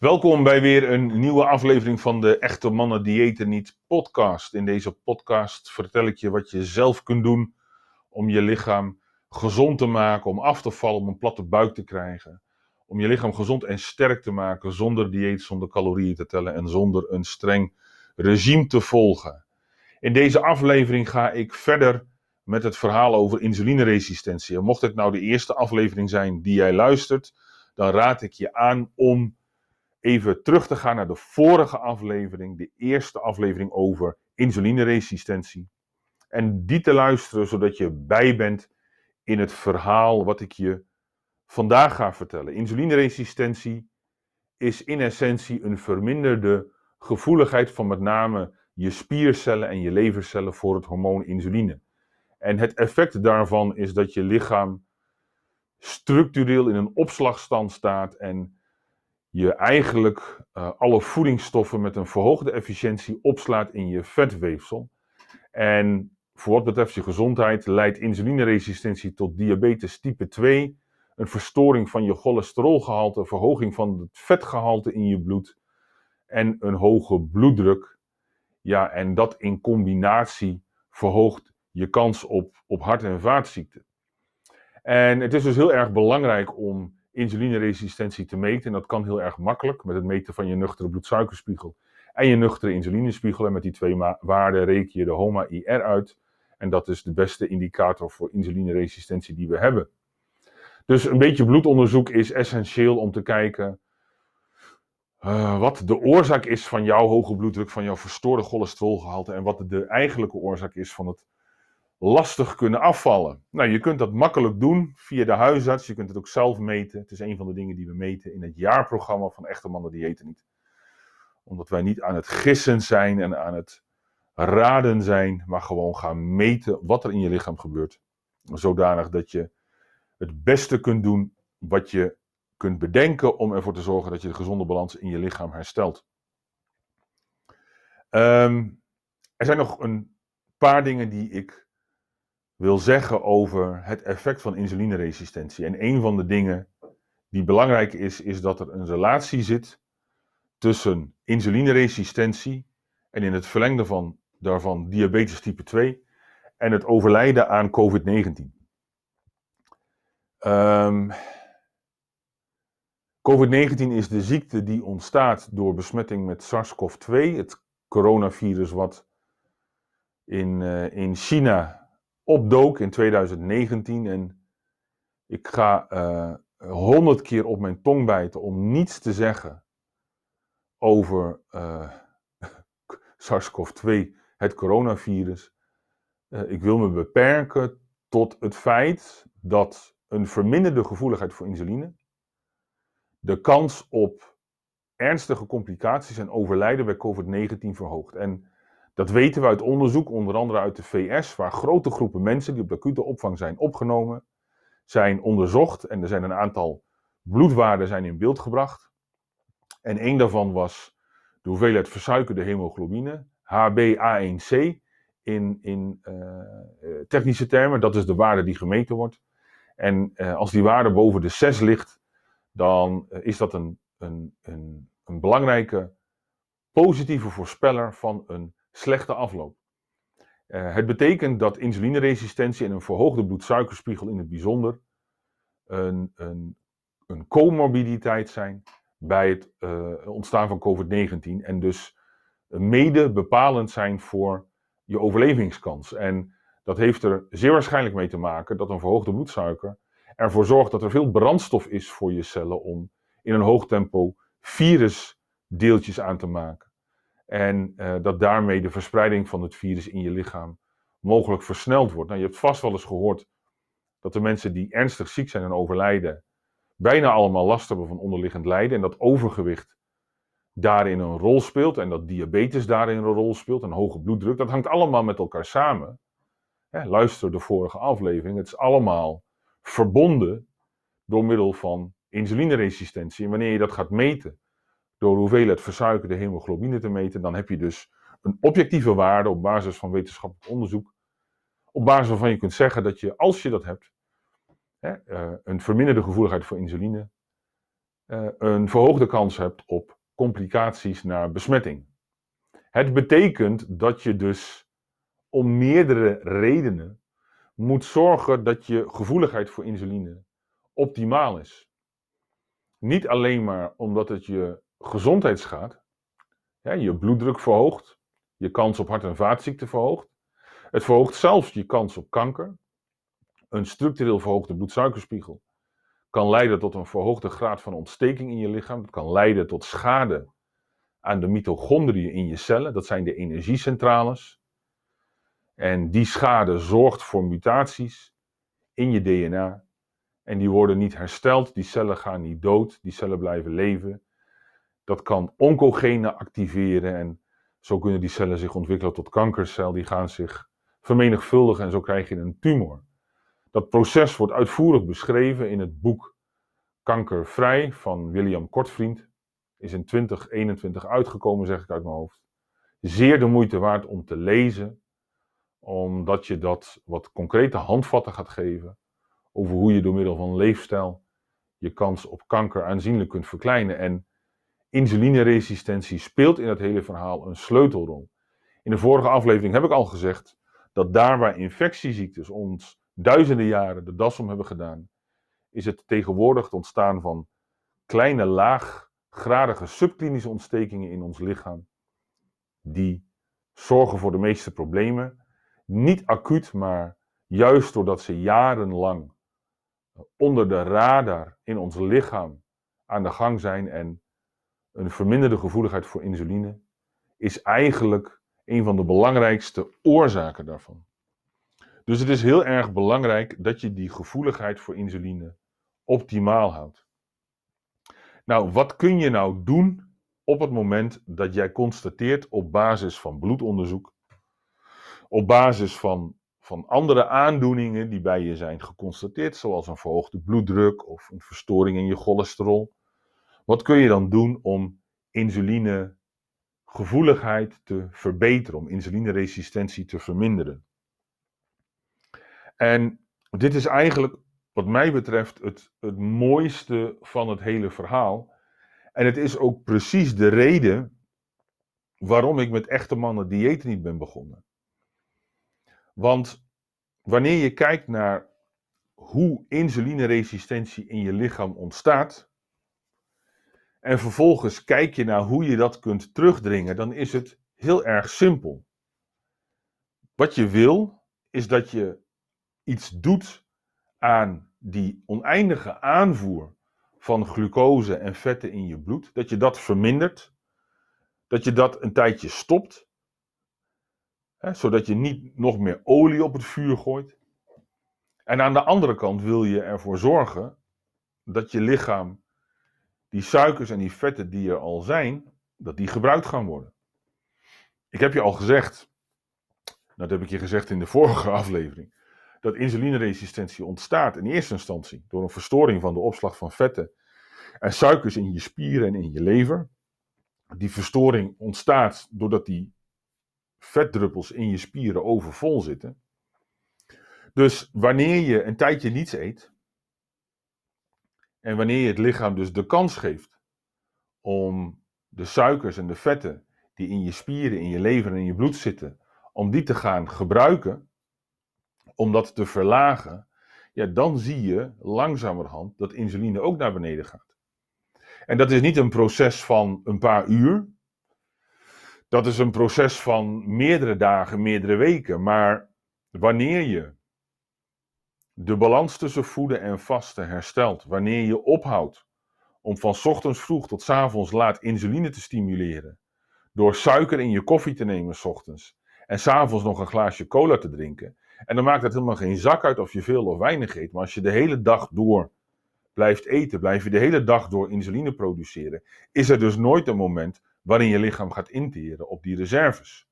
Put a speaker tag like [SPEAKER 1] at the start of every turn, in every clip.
[SPEAKER 1] Welkom bij weer een nieuwe aflevering van de Echte Mannen Diëten Niet podcast. In deze podcast vertel ik je wat je zelf kunt doen om je lichaam gezond te maken, om af te vallen, om een platte buik te krijgen. Om je lichaam gezond en sterk te maken zonder dieet, zonder calorieën te tellen en zonder een streng regime te volgen. In deze aflevering ga ik verder met het verhaal over insulineresistentie. En mocht het nou de eerste aflevering zijn die jij luistert, dan raad ik je aan om even terug te gaan naar de vorige aflevering, de eerste aflevering over insulineresistentie. En die te luisteren zodat je bij bent in het verhaal wat ik je vandaag ga vertellen. Insulineresistentie is in essentie een verminderde gevoeligheid van met name je spiercellen en je levercellen voor het hormoon insuline. En het effect daarvan is dat je lichaam structureel in een opslagstand staat en je eigenlijk uh, alle voedingsstoffen met een verhoogde efficiëntie opslaat in je vetweefsel. En voor wat betreft je gezondheid leidt insulineresistentie tot diabetes type 2, een verstoring van je cholesterolgehalte, verhoging van het vetgehalte in je bloed en een hoge bloeddruk. Ja, en dat in combinatie verhoogt je kans op, op hart- en vaatziekten. En het is dus heel erg belangrijk om insulineresistentie te meten. En dat kan heel erg makkelijk met het meten van je nuchtere bloedsuikerspiegel en je nuchtere insulinespiegel. En met die twee waarden reken je de HOMA-IR uit. En dat is de beste indicator voor insulineresistentie die we hebben. Dus een beetje bloedonderzoek is essentieel om te kijken uh, wat de oorzaak is van jouw hoge bloeddruk, van jouw verstoorde cholesterolgehalte en wat de eigenlijke oorzaak is van het lastig kunnen afvallen. Nou, je kunt dat makkelijk doen via de huisarts. Je kunt het ook zelf meten. Het is een van de dingen die we meten in het jaarprogramma van Echte Mannen Diëten Niet. Omdat wij niet aan het gissen zijn en aan het raden zijn, maar gewoon gaan meten wat er in je lichaam gebeurt. Zodanig dat je het beste kunt doen wat je kunt bedenken om ervoor te zorgen dat je de gezonde balans in je lichaam herstelt. Um, er zijn nog een paar dingen die ik wil zeggen over het effect van insulineresistentie. En een van de dingen die belangrijk is, is dat er een relatie zit tussen insulineresistentie en in het verlengde van, daarvan diabetes type 2 en het overlijden aan COVID-19. Um, COVID-19 is de ziekte die ontstaat door besmetting met SARS-CoV-2, het coronavirus wat in, uh, in China opdook in 2019. En ik ga eh, honderd keer op mijn tong bijten om niets te zeggen over uh, SARS-CoV-2, het coronavirus. Uh, ik wil me beperken tot het feit dat een verminderde gevoeligheid voor insuline de kans op ernstige complicaties en overlijden bij COVID-19 verhoogt. En dat weten we uit onderzoek, onder andere uit de VS, waar grote groepen mensen die op de acute opvang zijn opgenomen, zijn onderzocht. En er zijn een aantal bloedwaarden zijn in beeld gebracht. En één daarvan was de hoeveelheid versuikerde hemoglobine, HbA1c in, in uh, technische termen. Dat is de waarde die gemeten wordt. En uh, als die waarde boven de 6 ligt, dan is dat een, een, een, een belangrijke positieve voorspeller van een slechte afloop. Uh, het betekent dat insulineresistentie en een verhoogde bloedsuikerspiegel in het bijzonder een, een, een comorbiditeit zijn bij het uh, ontstaan van COVID-19 en dus mede bepalend zijn voor je overlevingskans. En dat heeft er zeer waarschijnlijk mee te maken dat een verhoogde bloedsuiker ervoor zorgt dat er veel brandstof is voor je cellen om in een hoog tempo virusdeeltjes aan te maken. En uh, dat daarmee de verspreiding van het virus in je lichaam mogelijk versneld wordt. Nou, je hebt vast wel eens gehoord dat de mensen die ernstig ziek zijn en overlijden, bijna allemaal last hebben van onderliggend lijden. En dat overgewicht daarin een rol speelt. En dat diabetes daarin een rol speelt. En hoge bloeddruk. Dat hangt allemaal met elkaar samen. Luister de vorige aflevering. Het is allemaal verbonden door middel van insulineresistentie. En wanneer je dat gaat meten door hoeveelheid versuikerde hemoglobine te meten, dan heb je dus een objectieve waarde op basis van wetenschappelijk onderzoek, op basis waarvan je kunt zeggen dat je, als je dat hebt, hè, uh, een verminderde gevoeligheid voor insuline uh, een verhoogde kans hebt op complicaties na besmetting. Het betekent dat je dus om meerdere redenen moet zorgen dat je gevoeligheid voor insuline optimaal is. Niet alleen maar omdat het je gezondheid schaadt, ja, je bloeddruk verhoogt, je kans op hart- en vaatziekten verhoogt. Het verhoogt zelfs je kans op kanker. Een structureel verhoogde bloedsuikerspiegel kan leiden tot een verhoogde graad van ontsteking in je lichaam. Het kan leiden tot schade aan de mitochondriën in je cellen. Dat zijn de energiecentrales. En die schade zorgt voor mutaties in je DNA. En die worden niet hersteld. Die cellen gaan niet dood. Die cellen blijven leven. Dat kan oncogenen activeren. En zo kunnen die cellen zich ontwikkelen tot kankercel. Die gaan zich vermenigvuldigen en zo krijg je een tumor. Dat proces wordt uitvoerig beschreven in het boek Kankervrij van William Kortvriend. Is in 2021 uitgekomen, zeg ik uit mijn hoofd. Zeer de moeite waard om te lezen, omdat je dat wat concrete handvatten gaat geven over hoe je door middel van leefstijl je kans op kanker aanzienlijk kunt verkleinen. En insulineresistentie speelt in het hele verhaal een sleutelrol. In de vorige aflevering heb ik al gezegd dat daar waar infectieziektes ons duizenden jaren de das om hebben gedaan, is het tegenwoordig het ontstaan van kleine laaggradige subklinische ontstekingen in ons lichaam, die zorgen voor de meeste problemen. Niet acuut, maar juist doordat ze jarenlang onder de radar in ons lichaam aan de gang zijn en een verminderde gevoeligheid voor insuline, is eigenlijk een van de belangrijkste oorzaken daarvan. Dus het is heel erg belangrijk dat je die gevoeligheid voor insuline optimaal houdt. Nou, wat kun je nou doen op het moment dat jij constateert op basis van bloedonderzoek, op basis van, van andere aandoeningen die bij je zijn geconstateerd, zoals een verhoogde bloeddruk of een verstoring in je cholesterol, wat kun je dan doen om insulinegevoeligheid te verbeteren, om insulineresistentie te verminderen? En dit is eigenlijk, wat mij betreft, het, het mooiste van het hele verhaal. En het is ook precies de reden waarom ik met echte mannen diëten niet ben begonnen. Want wanneer je kijkt naar hoe insulineresistentie in je lichaam ontstaat, en vervolgens kijk je naar hoe je dat kunt terugdringen, dan is het heel erg simpel. Wat je wil, is dat je iets doet aan die oneindige aanvoer van glucose en vetten in je bloed, dat je dat vermindert, dat je dat een tijdje stopt, hè, zodat je niet nog meer olie op het vuur gooit. En aan de andere kant wil je ervoor zorgen dat je lichaam die suikers en die vetten die er al zijn, dat die gebruikt gaan worden. Ik heb je al gezegd, dat heb ik je gezegd in de vorige aflevering, dat insulineresistentie ontstaat in eerste instantie door een verstoring van de opslag van vetten en suikers in je spieren en in je lever. Die verstoring ontstaat doordat die vetdruppels in je spieren overvol zitten. Dus wanneer je een tijdje niets eet, en wanneer je het lichaam dus de kans geeft om de suikers en de vetten die in je spieren, in je lever en in je bloed zitten, om die te gaan gebruiken, om dat te verlagen, ja, dan zie je langzamerhand dat insuline ook naar beneden gaat. En dat is niet een proces van een paar uur. Dat is een proces van meerdere dagen, meerdere weken. Maar wanneer je de balans tussen voeden en vasten herstelt, wanneer je ophoudt om van ochtends vroeg tot avonds laat insuline te stimuleren, door suiker in je koffie te nemen s ochtends en s'avonds nog een glaasje cola te drinken, en dan maakt het helemaal geen zak uit of je veel of weinig eet. Maar als je de hele dag door blijft eten, blijf je de hele dag door insuline produceren, is er dus nooit een moment waarin je lichaam gaat interen op die reserves.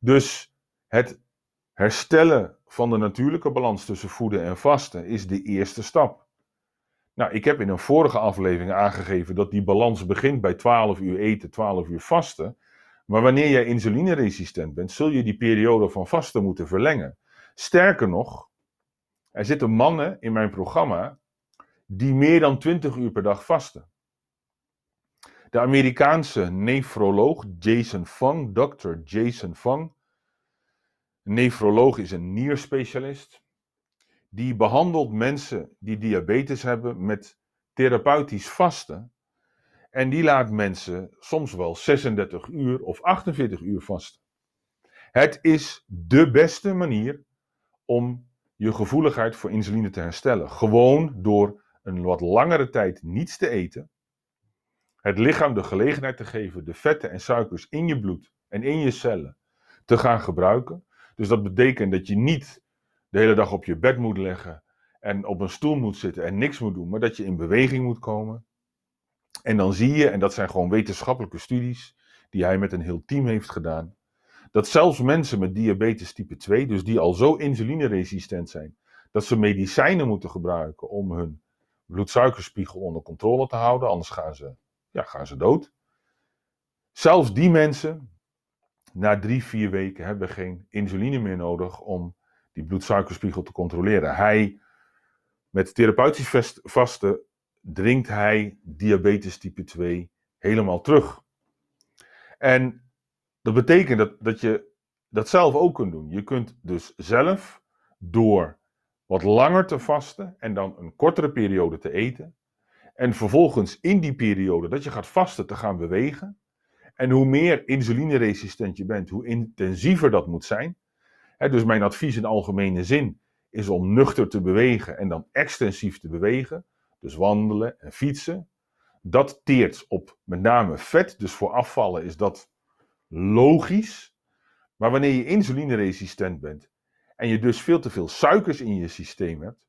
[SPEAKER 1] Dus het herstellen van de natuurlijke balans tussen voeden en vasten is de eerste stap. Nou, ik heb in een vorige aflevering aangegeven dat die balans begint bij 12 uur eten, 12 uur vasten. Maar wanneer jij insulineresistent bent, zul je die periode van vasten moeten verlengen. Sterker nog, er zitten mannen in mijn programma die meer dan 20 uur per dag vasten. De Amerikaanse nefroloog Jason Fung, Dr. Jason Fung. Nefroloog is een nierspecialist. Die behandelt mensen die diabetes hebben met therapeutisch vasten. En die laat mensen soms wel 36 uur of 48 uur vasten. Het is de beste manier om je gevoeligheid voor insuline te herstellen. Gewoon door een wat langere tijd niets te eten. Het lichaam de gelegenheid te geven de vetten en suikers in je bloed en in je cellen te gaan gebruiken. Dus dat betekent dat je niet de hele dag op je bed moet leggen en op een stoel moet zitten en niks moet doen, maar dat je in beweging moet komen. En dan zie je, en dat zijn gewoon wetenschappelijke studies die hij met een heel team heeft gedaan, dat zelfs mensen met diabetes type 2, dus die al zo insulineresistent zijn, dat ze medicijnen moeten gebruiken om hun bloedsuikerspiegel onder controle te houden, anders gaan ze, ja, gaan ze dood. Zelfs die mensen, na drie, vier weken, hebben geen insuline meer nodig om die bloedsuikerspiegel te controleren. Hij, met therapeutisch vasten, dringt hij diabetes type 2 helemaal terug. En dat betekent dat, dat je dat zelf ook kunt doen. Je kunt dus zelf door wat langer te vasten en dan een kortere periode te eten. En vervolgens in die periode dat je gaat vasten te gaan bewegen. En hoe meer insulineresistent je bent, hoe intensiever dat moet zijn. dus mijn advies in algemene zin is om nuchter te bewegen en dan extensief te bewegen. Dus wandelen en fietsen. Dat teert op met name vet. Dus voor afvallen is dat logisch. Maar wanneer je insulineresistent bent en je dus veel te veel suikers in je systeem hebt,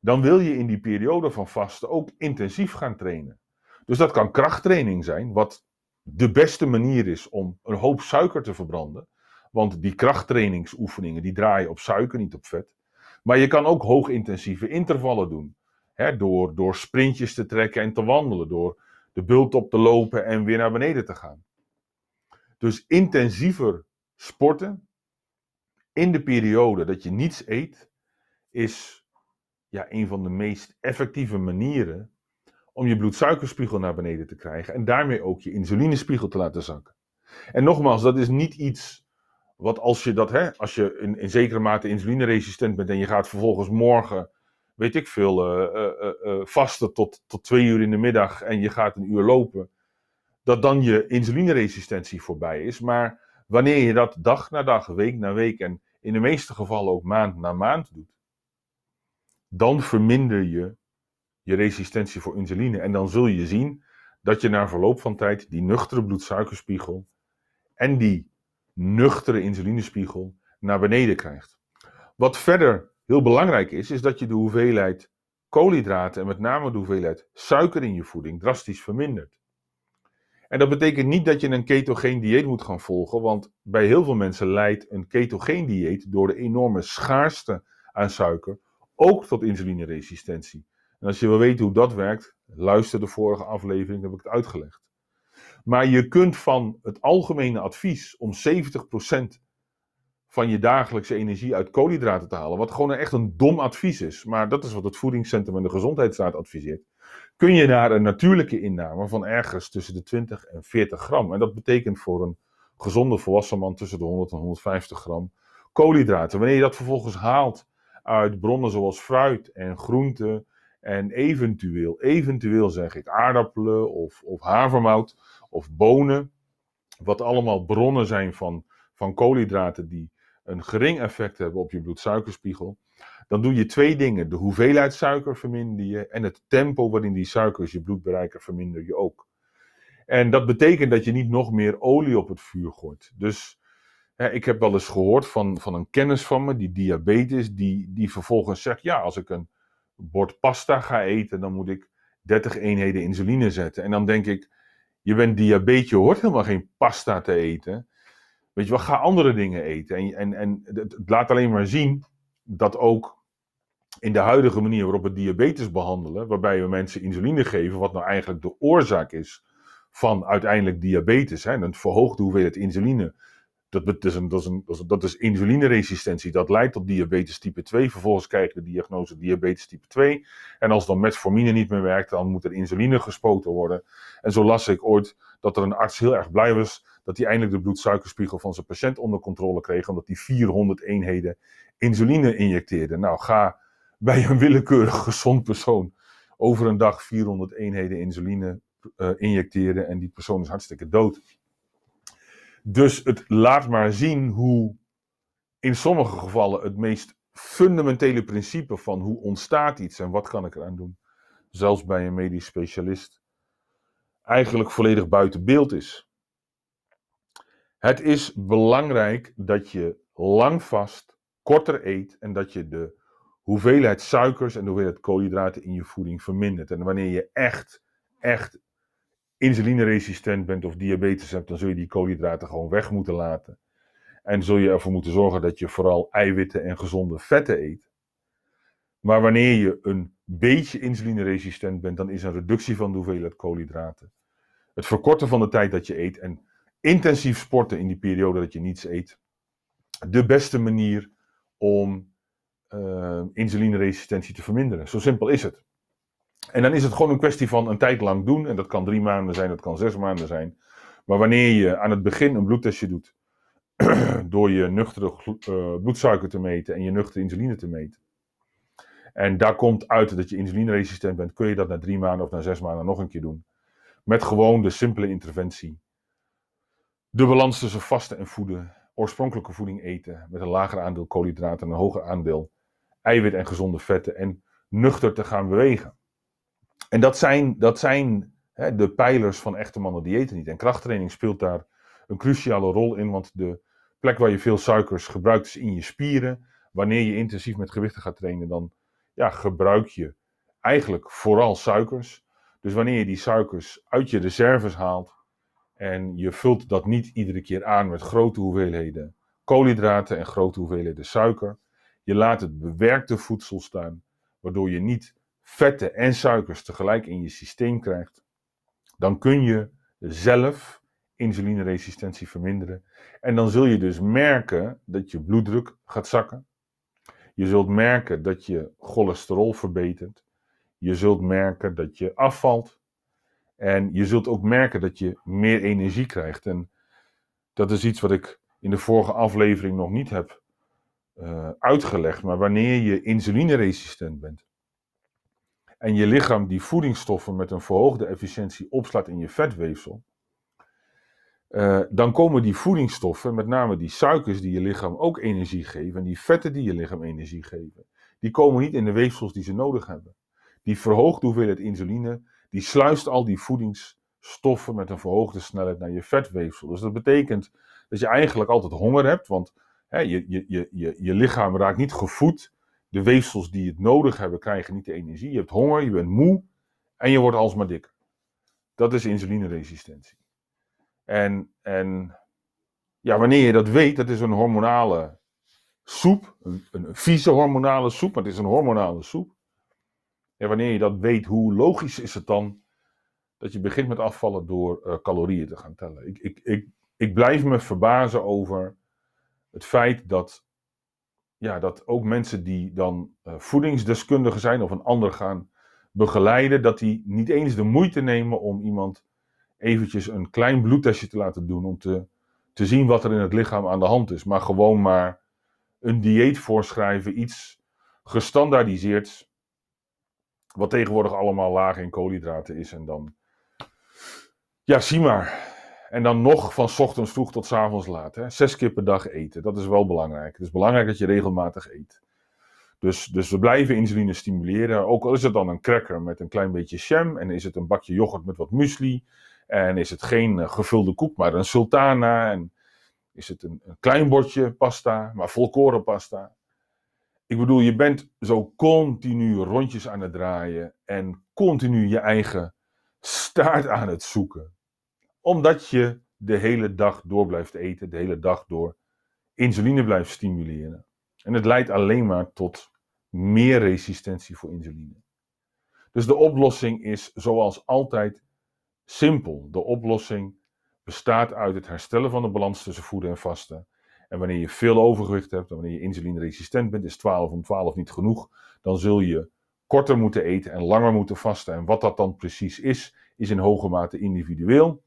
[SPEAKER 1] dan wil je in die periode van vasten ook intensief gaan trainen. Dus dat kan krachttraining zijn, wat de beste manier is om een hoop suiker te verbranden. Want die krachttrainingsoefeningen die draaien op suiker, niet op vet. Maar je kan ook hoogintensieve intervallen doen. Hè, door, door sprintjes te trekken en te wandelen. Door de bult op te lopen en weer naar beneden te gaan. Dus intensiever sporten in de periode dat je niets eet, is ja, een van de meest effectieve manieren om je bloedsuikerspiegel naar beneden te krijgen en daarmee ook je insulinespiegel te laten zakken. En nogmaals, dat is niet iets wat als je dat, hè, als je in, in zekere mate insulineresistent bent en je gaat vervolgens morgen, weet ik veel, uh, vasten tot, tot twee uur in de middag en je gaat een uur lopen, dat dan je insulineresistentie voorbij is. Maar wanneer je dat dag na dag, week na week en in de meeste gevallen ook maand na maand doet, dan verminder je je resistentie voor insuline. En dan zul je zien dat je na verloop van tijd die nuchtere bloedsuikerspiegel en die nuchtere insulinespiegel naar beneden krijgt. Wat verder heel belangrijk is, is dat je de hoeveelheid koolhydraten en met name de hoeveelheid suiker in je voeding drastisch vermindert. En dat betekent niet dat je een ketogeen dieet moet gaan volgen, want bij heel veel mensen leidt een ketogeen dieet door de enorme schaarste aan suiker ook tot insulineresistentie. En als je wil weten hoe dat werkt, luister de vorige aflevering, heb ik het uitgelegd. Maar je kunt van het algemene advies om 70% van je dagelijkse energie uit koolhydraten te halen, wat gewoon echt een dom advies is, maar dat is wat het Voedingscentrum en de Gezondheidsraad adviseert, kun je naar een natuurlijke inname van ergens tussen de 20 en 40 gram. En dat betekent voor een gezonde volwassen man tussen de 100 en 150 gram koolhydraten. Wanneer je dat vervolgens haalt uit bronnen zoals fruit en groenten en eventueel, eventueel zeg ik, aardappelen of, of havermout of bonen, wat allemaal bronnen zijn van, van koolhydraten die een gering effect hebben op je bloedsuikerspiegel, dan doe je twee dingen. De hoeveelheid suiker verminder je en het tempo waarin die suikers je bloed bereiken verminder je ook. En dat betekent dat je niet nog meer olie op het vuur gooit. Dus ik heb wel eens gehoord van, van een kennis van me, die diabetes, die, die vervolgens zegt, ja, als ik een bord pasta ga eten, dan moet ik 30 eenheden insuline zetten. En dan denk ik, je bent diabetes, je hoort helemaal geen pasta te eten. Weet je wel, ga andere dingen eten. En, en, en het laat alleen maar zien dat ook in de huidige manier waarop we diabetes behandelen, waarbij we mensen insuline geven, wat nou eigenlijk de oorzaak is van uiteindelijk diabetes, hè, een verhoogde hoeveelheid insuline Dat, is dat, is een, dat is insulineresistentie. Dat leidt tot diabetes type 2. Vervolgens krijg je de diagnose diabetes type 2. En als dan metformine niet meer werkt, dan moet er insuline gespoten worden. En zo las ik ooit dat er een arts heel erg blij was dat hij eindelijk de bloedsuikerspiegel van zijn patiënt onder controle kreeg, omdat hij 400 eenheden insuline injecteerde. Nou, ga bij een willekeurig gezond persoon over een dag 400 eenheden insuline uh, injecteren en die persoon is hartstikke dood. Dus het laat maar zien hoe in sommige gevallen het meest fundamentele principe van hoe ontstaat iets en wat kan ik eraan doen, zelfs bij een medisch specialist, eigenlijk volledig buiten beeld is. Het is belangrijk dat je lang vast, korter eet en dat je de hoeveelheid suikers en de hoeveelheid koolhydraten in je voeding vermindert. En wanneer je echt, echt insulineresistent bent of diabetes hebt, dan zul je die koolhydraten gewoon weg moeten laten. En zul je ervoor moeten zorgen dat je vooral eiwitten en gezonde vetten eet. Maar wanneer je een beetje insulineresistent bent, dan is een reductie van de hoeveelheid koolhydraten. Het verkorten van de tijd dat je eet en intensief sporten in die periode dat je niets eet. De beste manier om uh, insulineresistentie te verminderen. Zo simpel is het. En dan is het gewoon een kwestie van een tijd lang doen. En dat kan drie maanden zijn, dat kan zes maanden zijn. Maar wanneer je aan het begin een bloedtestje doet, door je nuchtere uh, bloedsuiker te meten en je nuchtere insuline te meten. En daar komt uit dat je insulineresistent bent, kun je dat na drie maanden of na zes maanden nog een keer doen. Met gewoon de simpele interventie. De balans tussen vasten en voeden, oorspronkelijke voeding eten met een lager aandeel koolhydraten en een hoger aandeel eiwit en gezonde vetten en nuchter te gaan bewegen. En dat zijn, dat zijn hè, de pijlers van echte mannen diëten niet. En krachttraining speelt daar een cruciale rol in, want de plek waar je veel suikers gebruikt is in je spieren. Wanneer je intensief met gewichten gaat trainen, dan ja, gebruik je eigenlijk vooral suikers. Dus wanneer je die suikers uit je reserves haalt en je vult dat niet iedere keer aan met grote hoeveelheden koolhydraten en grote hoeveelheden suiker, je laat het bewerkte voedsel staan, waardoor je niet vetten en suikers tegelijk in je systeem krijgt, dan kun je zelf insulineresistentie verminderen. En dan zul je dus merken dat je bloeddruk gaat zakken. Je zult merken dat je cholesterol verbetert. Je zult merken dat je afvalt. En je zult ook merken dat je meer energie krijgt. En dat is iets wat ik in de vorige aflevering nog niet heb uh, uitgelegd. Maar wanneer je insulineresistent bent, en je lichaam die voedingsstoffen met een verhoogde efficiëntie opslaat in je vetweefsel, uh, dan komen die voedingsstoffen, met name die suikers die je lichaam ook energie geven en die vetten die je lichaam energie geven, die komen niet in de weefsels die ze nodig hebben. Die verhoogde hoeveelheid insuline, die sluist al die voedingsstoffen met een verhoogde snelheid naar je vetweefsel. Dus dat betekent dat je eigenlijk altijd honger hebt, want hè, je, je, je, je lichaam raakt niet gevoed de weefsels die het nodig hebben, krijgen niet de energie. Je hebt honger, je bent moe en je wordt alsmaar dikker. Dat is insulineresistentie. En, en ja, wanneer je dat weet, dat is een hormonale soep, een, een vieze hormonale soep, maar het is een hormonale soep. En wanneer je dat weet, hoe logisch is het dan dat je begint met afvallen door uh, calorieën te gaan tellen? Ik, ik, ik, ik blijf me verbazen over het feit dat ja, dat ook mensen die dan uh, voedingsdeskundigen zijn of een ander gaan begeleiden, dat die niet eens de moeite nemen om iemand eventjes een klein bloedtestje te laten doen om te, te zien wat er in het lichaam aan de hand is. Maar gewoon maar een dieet voorschrijven, iets gestandaardiseerd, wat tegenwoordig allemaal laag in koolhydraten is. En dan, ja, zie maar. En dan nog van ochtends vroeg tot avonds laat. Hè? Zes keer per dag eten. Dat is wel belangrijk. Het is belangrijk dat je regelmatig eet. Dus, dus we blijven insuline stimuleren. Ook al is het dan een cracker met een klein beetje jam. En is het een bakje yoghurt met wat muesli. En is het geen eh, gevulde koek, maar een sultana. En is het een, een klein bordje pasta, maar volkoren pasta. Ik bedoel, je bent zo continu rondjes aan het draaien. En continu je eigen staart aan het zoeken omdat je de hele dag door blijft eten, de hele dag door insuline blijft stimuleren. En het leidt alleen maar tot meer resistentie voor insuline. Dus de oplossing is zoals altijd simpel. De oplossing bestaat uit het herstellen van de balans tussen voeden en vasten. En wanneer je veel overgewicht hebt, en wanneer je insulineresistent bent, is 12 om 12 niet genoeg. Dan zul je korter moeten eten en langer moeten vasten. En wat dat dan precies is, is in hoge mate individueel.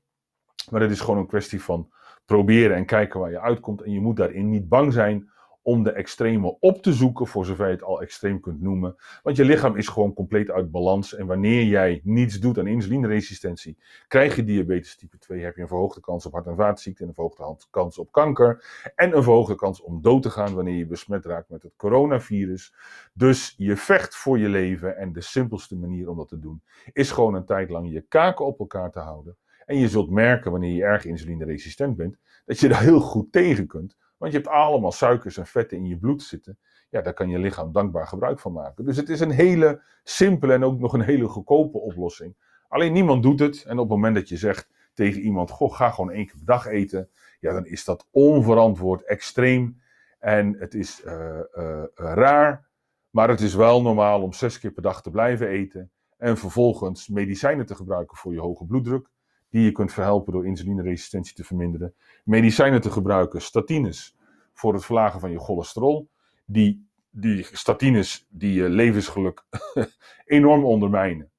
[SPEAKER 1] Maar het is gewoon een kwestie van proberen en kijken waar je uitkomt. En je moet daarin niet bang zijn om de extreme op te zoeken, voor zover je het al extreem kunt noemen. Want je lichaam is gewoon compleet uit balans. En wanneer jij niets doet aan insulineresistentie, krijg je diabetes type 2, heb je een verhoogde kans op hart- en vaatziekten, een verhoogde kans op kanker en een verhoogde kans om dood te gaan wanneer je besmet raakt met het coronavirus. Dus je vecht voor je leven en de simpelste manier om dat te doen is gewoon een tijd lang je kaken op elkaar te houden. En je zult merken wanneer je erg insulineresistent bent, dat je daar heel goed tegen kunt. Want je hebt allemaal suikers en vetten in je bloed zitten. Ja, daar kan je lichaam dankbaar gebruik van maken. Dus het is een hele simpele en ook nog een hele goedkope oplossing. Alleen niemand doet het. En op het moment dat je zegt tegen iemand: Goh, ga gewoon één keer per dag eten. Ja, dan is dat onverantwoord, extreem. En het is uh, uh, raar. Maar het is wel normaal om zes keer per dag te blijven eten. En vervolgens medicijnen te gebruiken voor je hoge bloeddruk die je kunt verhelpen door insulineresistentie te verminderen. Medicijnen te gebruiken, statines, voor het verlagen van je cholesterol. Die, die statines die je levensgeluk enorm ondermijnen.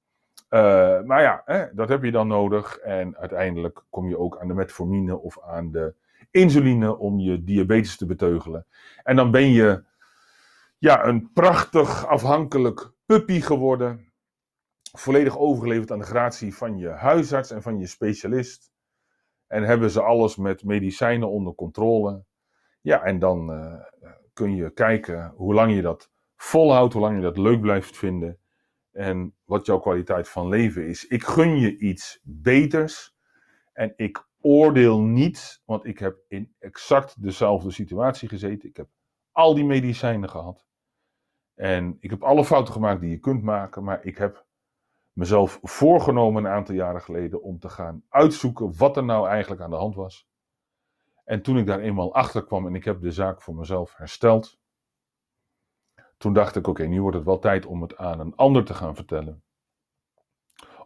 [SPEAKER 1] Uh, maar ja, hè, dat heb je dan nodig. En uiteindelijk kom je ook aan de metformine of aan de insuline om je diabetes te beteugelen. En dan ben je ja, een prachtig afhankelijk puppy geworden volledig overgeleverd aan de gratie van je huisarts en van je specialist. En hebben ze alles met medicijnen onder controle. Ja, en dan uh, kun je kijken hoe lang je dat volhoudt, hoe lang je dat leuk blijft vinden. En wat jouw kwaliteit van leven is. Ik gun je iets beters. En ik oordeel niet, want ik heb in exact dezelfde situatie gezeten. Ik heb al die medicijnen gehad. En ik heb alle fouten gemaakt die je kunt maken, maar ik heb mezelf voorgenomen een aantal jaren geleden om te gaan uitzoeken wat er nou eigenlijk aan de hand was. En toen ik daar eenmaal achter kwam en ik heb de zaak voor mezelf hersteld, toen dacht ik: oké, nu wordt het wel tijd om het aan een ander te gaan vertellen.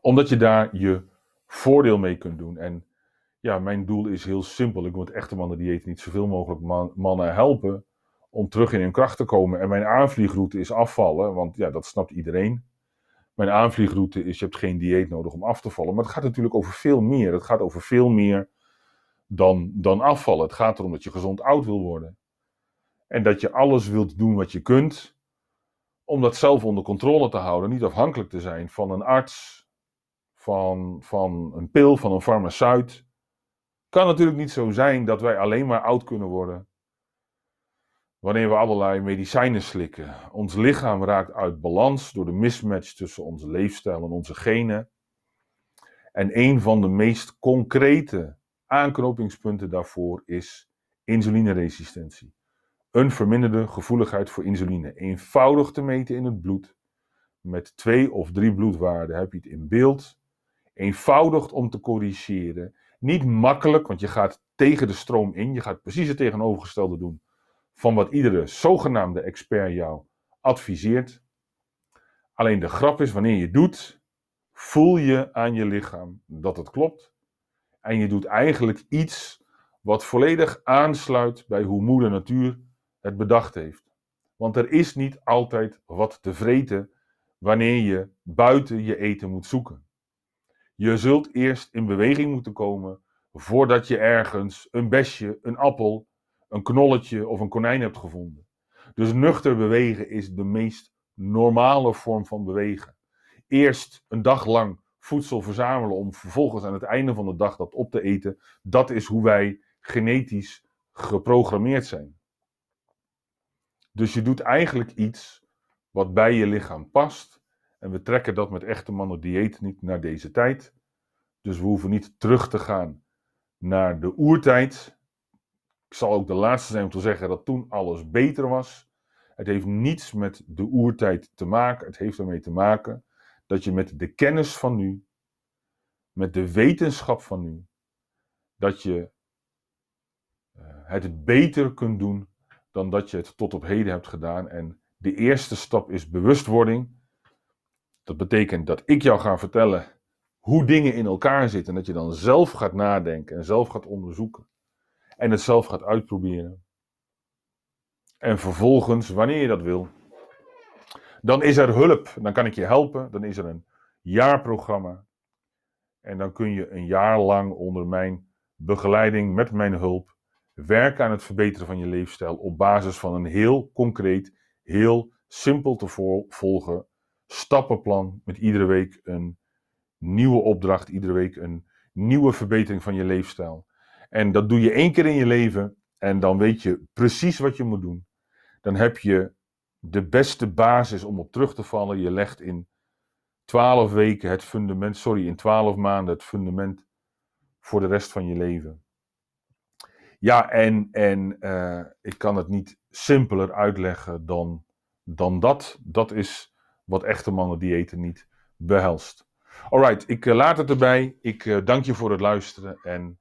[SPEAKER 1] Omdat je daar je voordeel mee kunt doen. En ja, mijn doel is heel simpel. Ik moet echte mannen dieet niet zoveel mogelijk mannen helpen om terug in hun kracht te komen. En mijn aanvliegroute is afvallen, want ja, dat snapt iedereen. Mijn aanvliegroute is: je hebt geen dieet nodig om af te vallen. Maar het gaat natuurlijk over veel meer. Het gaat over veel meer dan, dan afvallen. Het gaat erom dat je gezond oud wil worden. En dat je alles wilt doen wat je kunt om dat zelf onder controle te houden. Niet afhankelijk te zijn van een arts, van, van een pil, van een farmaceut. Kan natuurlijk niet zo zijn dat wij alleen maar oud kunnen worden wanneer we allerlei medicijnen slikken. Ons lichaam raakt uit balans door de mismatch tussen onze leefstijl en onze genen. En een van de meest concrete aanknopingspunten daarvoor is insulineresistentie. Een verminderde gevoeligheid voor insuline. Eenvoudig te meten in het bloed. Met twee of drie bloedwaarden heb je het in beeld. Eenvoudig om te corrigeren. Niet makkelijk, want je gaat tegen de stroom in. Je gaat precies het tegenovergestelde doen van wat iedere zogenaamde expert jou adviseert. Alleen de grap is, wanneer je doet, voel je aan je lichaam dat het klopt. En je doet eigenlijk iets wat volledig aansluit bij hoe moeder natuur het bedacht heeft. Want er is niet altijd wat te vreten wanneer je buiten je eten moet zoeken. Je zult eerst in beweging moeten komen voordat je ergens een besje, een appel een knolletje of een konijn hebt gevonden. Dus nuchter bewegen is de meest normale vorm van bewegen. Eerst een dag lang voedsel verzamelen om vervolgens aan het einde van de dag dat op te eten. Dat is hoe wij genetisch geprogrammeerd zijn. Dus je doet eigenlijk iets wat bij je lichaam past. En we trekken dat met echte mannen dieet niet naar deze tijd. Dus we hoeven niet terug te gaan naar de oertijd. Ik zal ook de laatste zijn om te zeggen dat toen alles beter was. Het heeft niets met de oertijd te maken. Het heeft ermee te maken dat je met de kennis van nu, met de wetenschap van nu, dat je uh, het beter kunt doen dan dat je het tot op heden hebt gedaan. En de eerste stap is bewustwording. Dat betekent dat ik jou ga vertellen hoe dingen in elkaar zitten. En dat je dan zelf gaat nadenken en zelf gaat onderzoeken. En het zelf gaat uitproberen. En vervolgens, wanneer je dat wil, dan is er hulp. Dan kan ik je helpen. Dan is er een jaarprogramma. En dan kun je een jaar lang onder mijn begeleiding, met mijn hulp, werken aan het verbeteren van je leefstijl op basis van een heel concreet, heel simpel te volgen stappenplan met iedere week een nieuwe opdracht, iedere week een nieuwe verbetering van je leefstijl. En dat doe je één keer in je leven en dan weet je precies wat je moet doen. Dan heb je de beste basis om op terug te vallen. Je legt in twaalf weken het fundament, sorry, in twaalf maanden het fundament voor de rest van je leven. Ja, en, en uh, ik kan het niet simpeler uitleggen dan, dan dat. Dat is wat echte mannen diëten niet behelst. Alright, ik uh, laat het erbij. Ik uh, dank je voor het luisteren en